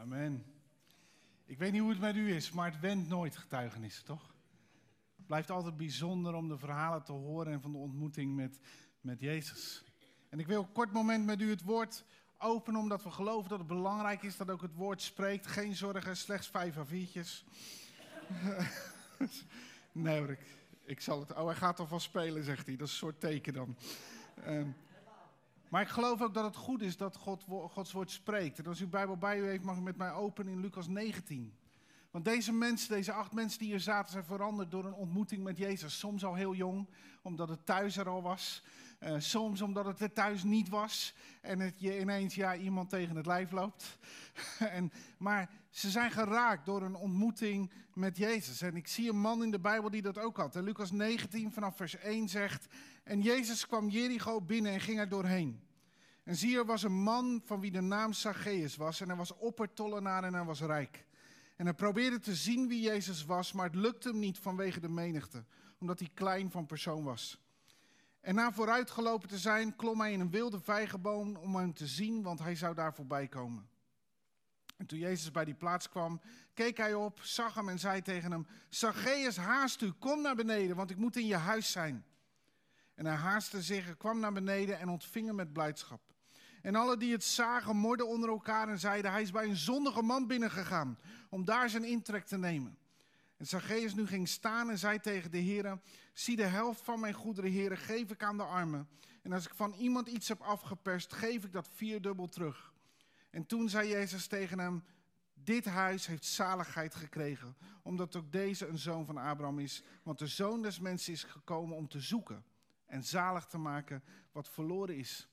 Amen. Ik weet niet hoe het met u is, maar het went nooit getuigenissen, toch? Het blijft altijd bijzonder om de verhalen te horen en van de ontmoeting met, met Jezus. En ik wil een kort moment met u het woord openen, omdat we geloven dat het belangrijk is dat ook het woord spreekt. Geen zorgen, slechts vijf a viertjes. nee hoor, ik, ik zal het... Oh, hij gaat alvast spelen, zegt hij. Dat is een soort teken dan. Um, maar ik geloof ook dat het goed is dat God, Gods woord spreekt. En als u Bijbel bij u heeft, mag u met mij openen in Lucas 19. Want deze mensen, deze acht mensen die hier zaten, zijn veranderd door een ontmoeting met Jezus. Soms al heel jong, omdat het thuis er al was. Uh, soms omdat het er thuis niet was. En het je ineens ja, iemand tegen het lijf loopt. en, maar ze zijn geraakt door een ontmoeting met Jezus. En ik zie een man in de Bijbel die dat ook had. En Lucas 19 vanaf vers 1 zegt... En Jezus kwam Jericho binnen en ging er doorheen. En zie, er was een man van wie de naam Zacchaeus was. En hij was oppertollenaar en hij was rijk. En hij probeerde te zien wie Jezus was, maar het lukte hem niet vanwege de menigte, omdat hij klein van persoon was. En na vooruitgelopen te zijn, klom hij in een wilde vijgenboom om hem te zien, want hij zou daar voorbij komen. En toen Jezus bij die plaats kwam, keek hij op, zag hem en zei tegen hem: Zacchaeus, haast u, kom naar beneden, want ik moet in je huis zijn. En hij haastte zich, kwam naar beneden en ontving hem met blijdschap. En alle die het zagen, morden onder elkaar en zeiden: Hij is bij een zondige man binnengegaan om daar zijn intrek te nemen. En Zacchaeus nu ging staan en zei tegen de heren: Zie de helft van mijn goederen, heren, geef ik aan de armen. En als ik van iemand iets heb afgeperst, geef ik dat vierdubbel terug. En toen zei Jezus tegen hem: Dit huis heeft zaligheid gekregen, omdat ook deze een zoon van Abraham is. Want de zoon des mensen is gekomen om te zoeken en zalig te maken wat verloren is.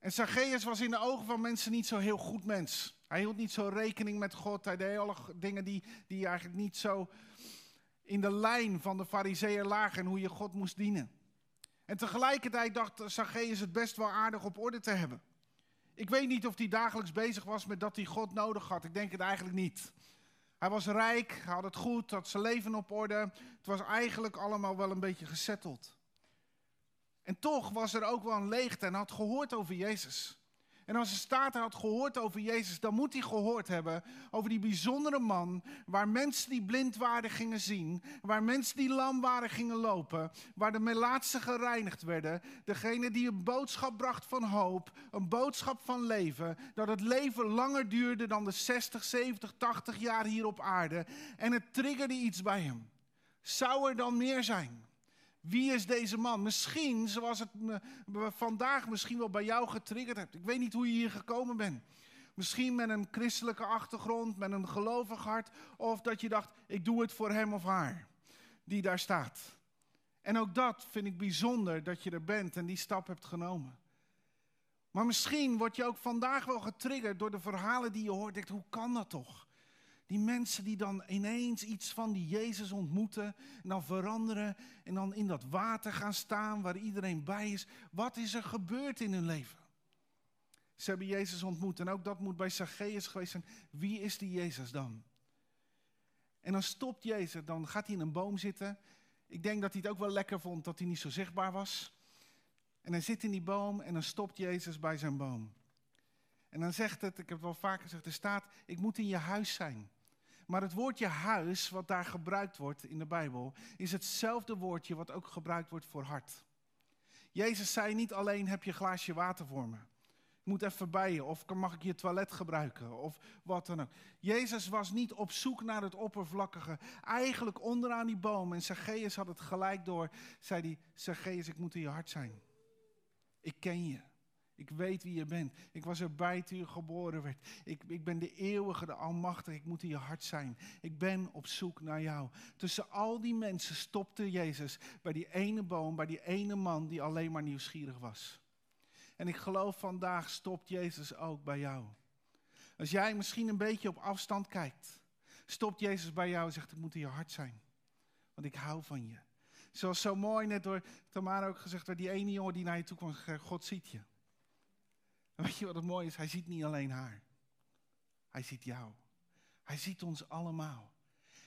En Zacchaeus was in de ogen van mensen niet zo heel goed mens. Hij hield niet zo rekening met God. Hij deed alle dingen die, die eigenlijk niet zo in de lijn van de fariseeën lagen en hoe je God moest dienen. En tegelijkertijd dacht Zacchaeus het best wel aardig op orde te hebben. Ik weet niet of hij dagelijks bezig was met dat hij God nodig had. Ik denk het eigenlijk niet. Hij was rijk, had het goed, had zijn leven op orde. Het was eigenlijk allemaal wel een beetje gesetteld. En toch was er ook wel een leegte en had gehoord over Jezus. En als er staat had gehoord over Jezus, dan moet hij gehoord hebben over die bijzondere man, waar mensen die blind waren gingen zien, waar mensen die lam waren gingen lopen, waar de melaatsen gereinigd werden, degene die een boodschap bracht van hoop, een boodschap van leven, dat het leven langer duurde dan de 60, 70, 80 jaar hier op aarde. En het triggerde iets bij hem. Zou er dan meer zijn? Wie is deze man? Misschien, zoals het vandaag misschien wel bij jou getriggerd hebt. Ik weet niet hoe je hier gekomen bent. Misschien met een christelijke achtergrond, met een gelovig hart. Of dat je dacht, ik doe het voor hem of haar. Die daar staat. En ook dat vind ik bijzonder dat je er bent en die stap hebt genomen. Maar misschien word je ook vandaag wel getriggerd door de verhalen die je hoort. Denkt, hoe kan dat toch? Die mensen die dan ineens iets van die Jezus ontmoeten en dan veranderen en dan in dat water gaan staan waar iedereen bij is. Wat is er gebeurd in hun leven? Ze hebben Jezus ontmoet en ook dat moet bij Zacchaeus geweest zijn. Wie is die Jezus dan? En dan stopt Jezus, dan gaat hij in een boom zitten. Ik denk dat hij het ook wel lekker vond dat hij niet zo zichtbaar was. En hij zit in die boom en dan stopt Jezus bij zijn boom. En dan zegt het, ik heb het wel vaker gezegd, er staat, ik moet in je huis zijn. Maar het woordje huis, wat daar gebruikt wordt in de Bijbel, is hetzelfde woordje wat ook gebruikt wordt voor hart. Jezus zei niet alleen heb je een glaasje water voor me. Ik moet even bij je, of mag ik je toilet gebruiken, of wat dan ook. Jezus was niet op zoek naar het oppervlakkige. Eigenlijk onderaan die boom, en Zacchaeus had het gelijk door, zei hij, Zacchaeus, ik moet in je hart zijn. Ik ken je. Ik weet wie je bent. Ik was erbij toen je geboren werd. Ik, ik ben de eeuwige, de almachtige. Ik moet in je hart zijn. Ik ben op zoek naar jou. Tussen al die mensen stopte Jezus bij die ene boom, bij die ene man die alleen maar nieuwsgierig was. En ik geloof vandaag stopt Jezus ook bij jou. Als jij misschien een beetje op afstand kijkt, stopt Jezus bij jou en zegt: Ik moet in je hart zijn. Want ik hou van je. Zoals zo mooi net door Tamara ook gezegd werd, die ene jongen die naar je toe kwam, God ziet je. Weet je wat het mooie is? Hij ziet niet alleen haar. Hij ziet jou. Hij ziet ons allemaal.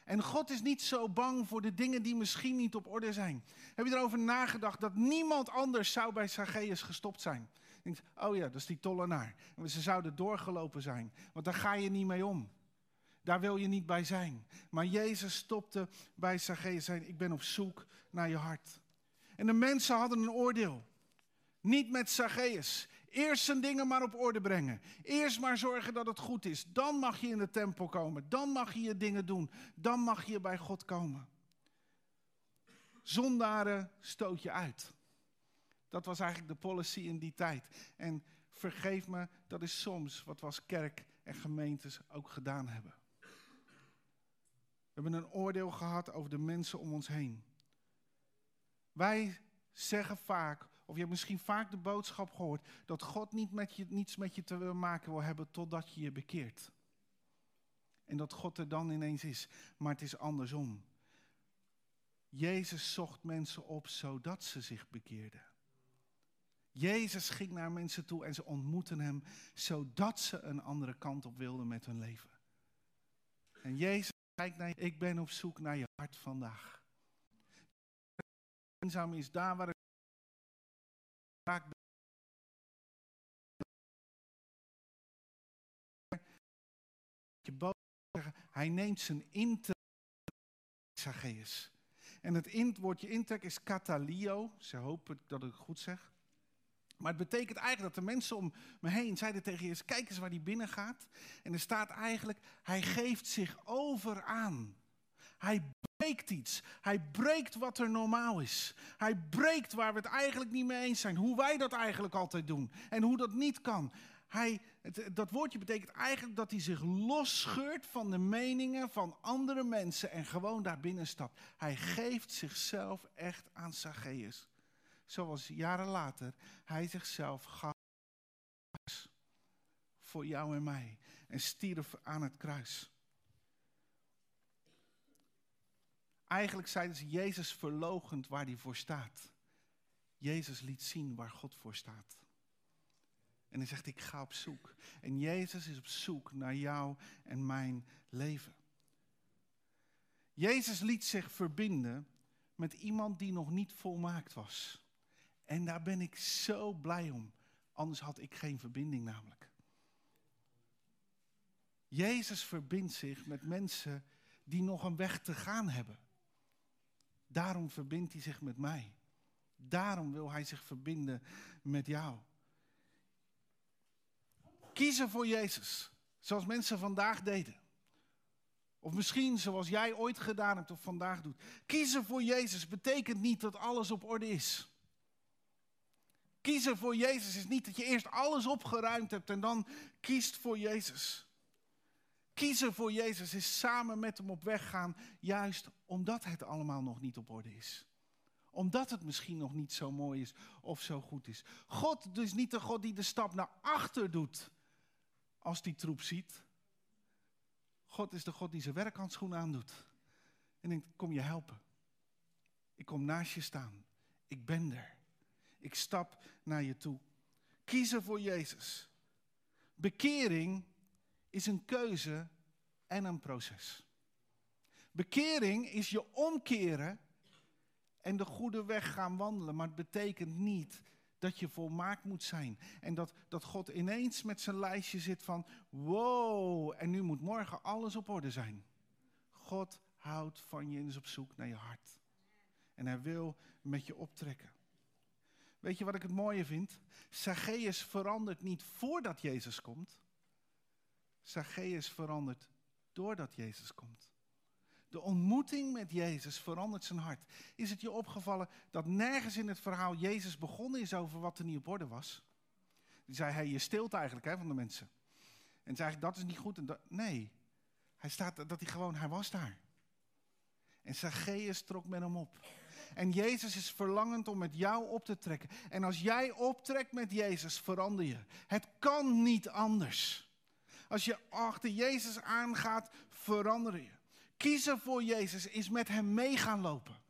En God is niet zo bang voor de dingen die misschien niet op orde zijn. Heb je erover nagedacht dat niemand anders zou bij Zacchaeus gestopt zijn? denkt, oh ja, dat is die tollenaar. En ze zouden doorgelopen zijn, want daar ga je niet mee om. Daar wil je niet bij zijn. Maar Jezus stopte bij Zacchaeus zei, ik ben op zoek naar je hart. En de mensen hadden een oordeel. Niet met Zacchaeus. Eerst zijn dingen maar op orde brengen. Eerst maar zorgen dat het goed is. Dan mag je in de tempel komen. Dan mag je je dingen doen. Dan mag je bij God komen. Zondaren stoot je uit. Dat was eigenlijk de policy in die tijd. En vergeef me, dat is soms wat we als kerk en gemeentes ook gedaan hebben. We hebben een oordeel gehad over de mensen om ons heen. Wij zeggen vaak, of je hebt misschien vaak de boodschap gehoord, dat God niet met je, niets met je te maken wil hebben totdat je je bekeert. En dat God er dan ineens is. Maar het is andersom. Jezus zocht mensen op zodat ze zich bekeerden. Jezus ging naar mensen toe en ze ontmoetten hem zodat ze een andere kant op wilden met hun leven. En Jezus kijkt naar je, ik ben op zoek naar je hart vandaag. Eenzaam is daar waar raak je boos hij neemt zijn intrek. En het in, woordje intrek is katalio. Ze hopen dat ik het goed zeg. Maar het betekent eigenlijk dat de mensen om me heen zeiden tegen Jezus: Kijk eens waar hij binnen gaat. En er staat eigenlijk: Hij geeft zich over aan. Hij breekt iets. Hij breekt wat er normaal is. Hij breekt waar we het eigenlijk niet mee eens zijn. Hoe wij dat eigenlijk altijd doen. En hoe dat niet kan. Hij, dat woordje betekent eigenlijk dat hij zich losscheurt van de meningen van andere mensen en gewoon daar binnen stapt. Hij geeft zichzelf echt aan Zacchaeus. Zoals jaren later hij zichzelf gaf voor jou en mij en stierf aan het kruis. Eigenlijk zeiden ze Jezus verlogend waar hij voor staat. Jezus liet zien waar God voor staat. En hij zegt, ik ga op zoek. En Jezus is op zoek naar jou en mijn leven. Jezus liet zich verbinden met iemand die nog niet volmaakt was. En daar ben ik zo blij om. Anders had ik geen verbinding namelijk. Jezus verbindt zich met mensen die nog een weg te gaan hebben. Daarom verbindt hij zich met mij. Daarom wil hij zich verbinden met jou. Kiezen voor Jezus, zoals mensen vandaag deden. Of misschien zoals jij ooit gedaan hebt of vandaag doet. Kiezen voor Jezus betekent niet dat alles op orde is. Kiezen voor Jezus is niet dat je eerst alles opgeruimd hebt en dan kiest voor Jezus. Kiezen voor Jezus is samen met hem op weg gaan, juist omdat het allemaal nog niet op orde is. Omdat het misschien nog niet zo mooi is of zo goed is. God is niet de God die de stap naar achter doet als die troep ziet. God is de God die zijn werkhandschoen aandoet. En denkt, kom je helpen. Ik kom naast je staan. Ik ben er. Ik stap naar je toe. Kiezen voor Jezus. Bekering is een keuze en een proces. Bekering is je omkeren en de goede weg gaan wandelen. Maar het betekent niet dat je volmaakt moet zijn. En dat, dat God ineens met zijn lijstje zit van, wow, en nu moet morgen alles op orde zijn. God houdt van je en is op zoek naar je hart. En hij wil met je optrekken. Weet je wat ik het mooie vind? Zacchaeus verandert niet voordat Jezus komt. Zacchaeus verandert doordat Jezus komt. De ontmoeting met Jezus verandert zijn hart. Is het je opgevallen dat nergens in het verhaal Jezus begonnen is over wat er niet op orde was? Die zei hij, je stilt eigenlijk hè, van de mensen. En zei dat is niet goed. En nee, hij staat dat hij gewoon, hij was daar. En Zacchaeus trok met hem op. En Jezus is verlangend om met jou op te trekken. En als jij optrekt met Jezus, verander je. Het kan niet anders. Als je achter Jezus aangaat, verander je. Kiezen voor Jezus is met hem mee gaan lopen.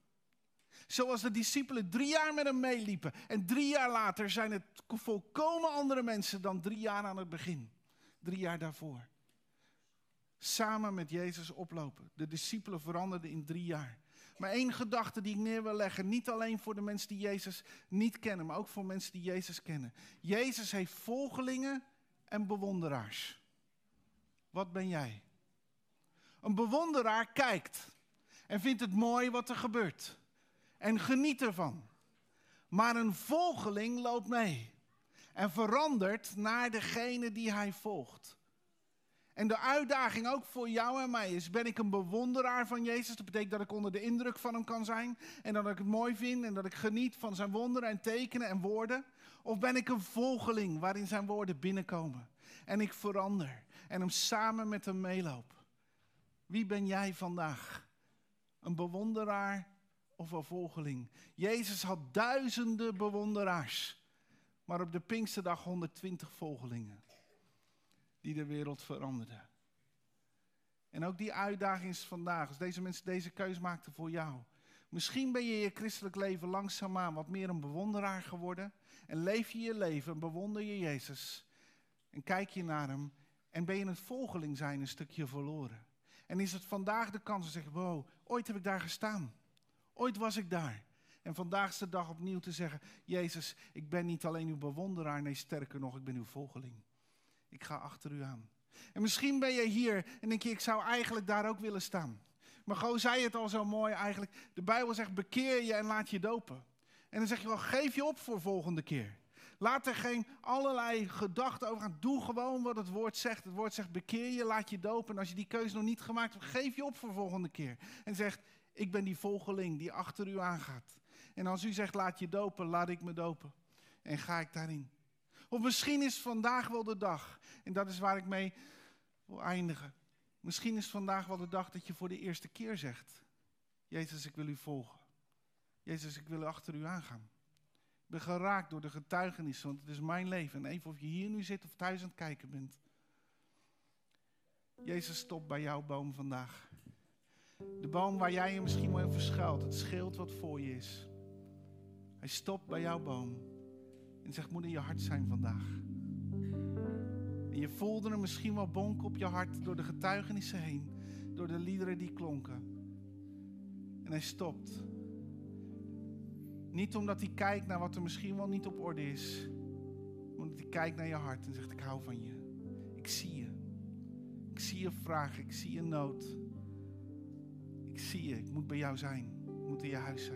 Zoals de discipelen drie jaar met hem meeliepen. En drie jaar later zijn het volkomen andere mensen dan drie jaar aan het begin. Drie jaar daarvoor. Samen met Jezus oplopen. De discipelen veranderden in drie jaar. Maar één gedachte die ik neer wil leggen, niet alleen voor de mensen die Jezus niet kennen, maar ook voor mensen die Jezus kennen. Jezus heeft volgelingen en bewonderaars. Wat ben jij? Een bewonderaar kijkt en vindt het mooi wat er gebeurt en geniet ervan. Maar een volgeling loopt mee en verandert naar degene die hij volgt. En de uitdaging ook voor jou en mij is: ben ik een bewonderaar van Jezus? Dat betekent dat ik onder de indruk van hem kan zijn en dat ik het mooi vind en dat ik geniet van zijn wonderen en tekenen en woorden. Of ben ik een volgeling waarin zijn woorden binnenkomen en ik verander en hem samen met hem meeloop? Wie ben jij vandaag? Een bewonderaar of een volgeling? Jezus had duizenden bewonderaars, maar op de Pinksterdag 120 volgelingen die de wereld veranderden. En ook die uitdaging is vandaag, als deze mensen deze keus maakten voor jou. Misschien ben je je christelijk leven langzaamaan wat meer een bewonderaar geworden. En leef je je leven en bewonder je Jezus. En kijk je naar hem. En ben je het volgeling zijn een stukje verloren. En is het vandaag de kans te zeggen, wow, ooit heb ik daar gestaan. Ooit was ik daar. En vandaag is de dag opnieuw te zeggen, Jezus, ik ben niet alleen uw bewonderaar, nee sterker nog, ik ben uw volgeling. Ik ga achter u aan. En misschien ben je hier en denk je, ik zou eigenlijk daar ook willen staan. Maar Go zei het al zo mooi eigenlijk. De Bijbel zegt, bekeer je en laat je dopen. En dan zeg je wel, geef je op voor volgende keer. Laat er geen allerlei gedachten over gaan. Doe gewoon wat het woord zegt. Het woord zegt, bekeer je, laat je dopen. En als je die keuze nog niet gemaakt hebt, geef je op voor volgende keer. En zegt, ik ben die volgeling die achter u aangaat. En als u zegt, laat je dopen, laat ik me dopen. En ga ik daarin. Of misschien is vandaag wel de dag. En dat is waar ik mee wil eindigen. Misschien is vandaag wel de dag dat je voor de eerste keer zegt: Jezus, ik wil u volgen. Jezus, ik wil achter u aangaan. Ik ben geraakt door de getuigenissen, want het is mijn leven. En even of je hier nu zit of thuis aan het kijken bent. Jezus stopt bij jouw boom vandaag. De boom waar jij je misschien wel in verschuilt. Het schild wat voor je is. Hij stopt bij jouw boom. En zegt, moet in je hart zijn vandaag. En je voelde er misschien wel bonken op je hart door de getuigenissen heen. Door de liederen die klonken. En hij stopt. Niet omdat hij kijkt naar wat er misschien wel niet op orde is. Maar omdat hij kijkt naar je hart en zegt, ik hou van je. Ik zie je. Ik zie je vraag, ik zie je nood. Ik zie je, ik moet bij jou zijn. Ik moet in je huis zijn.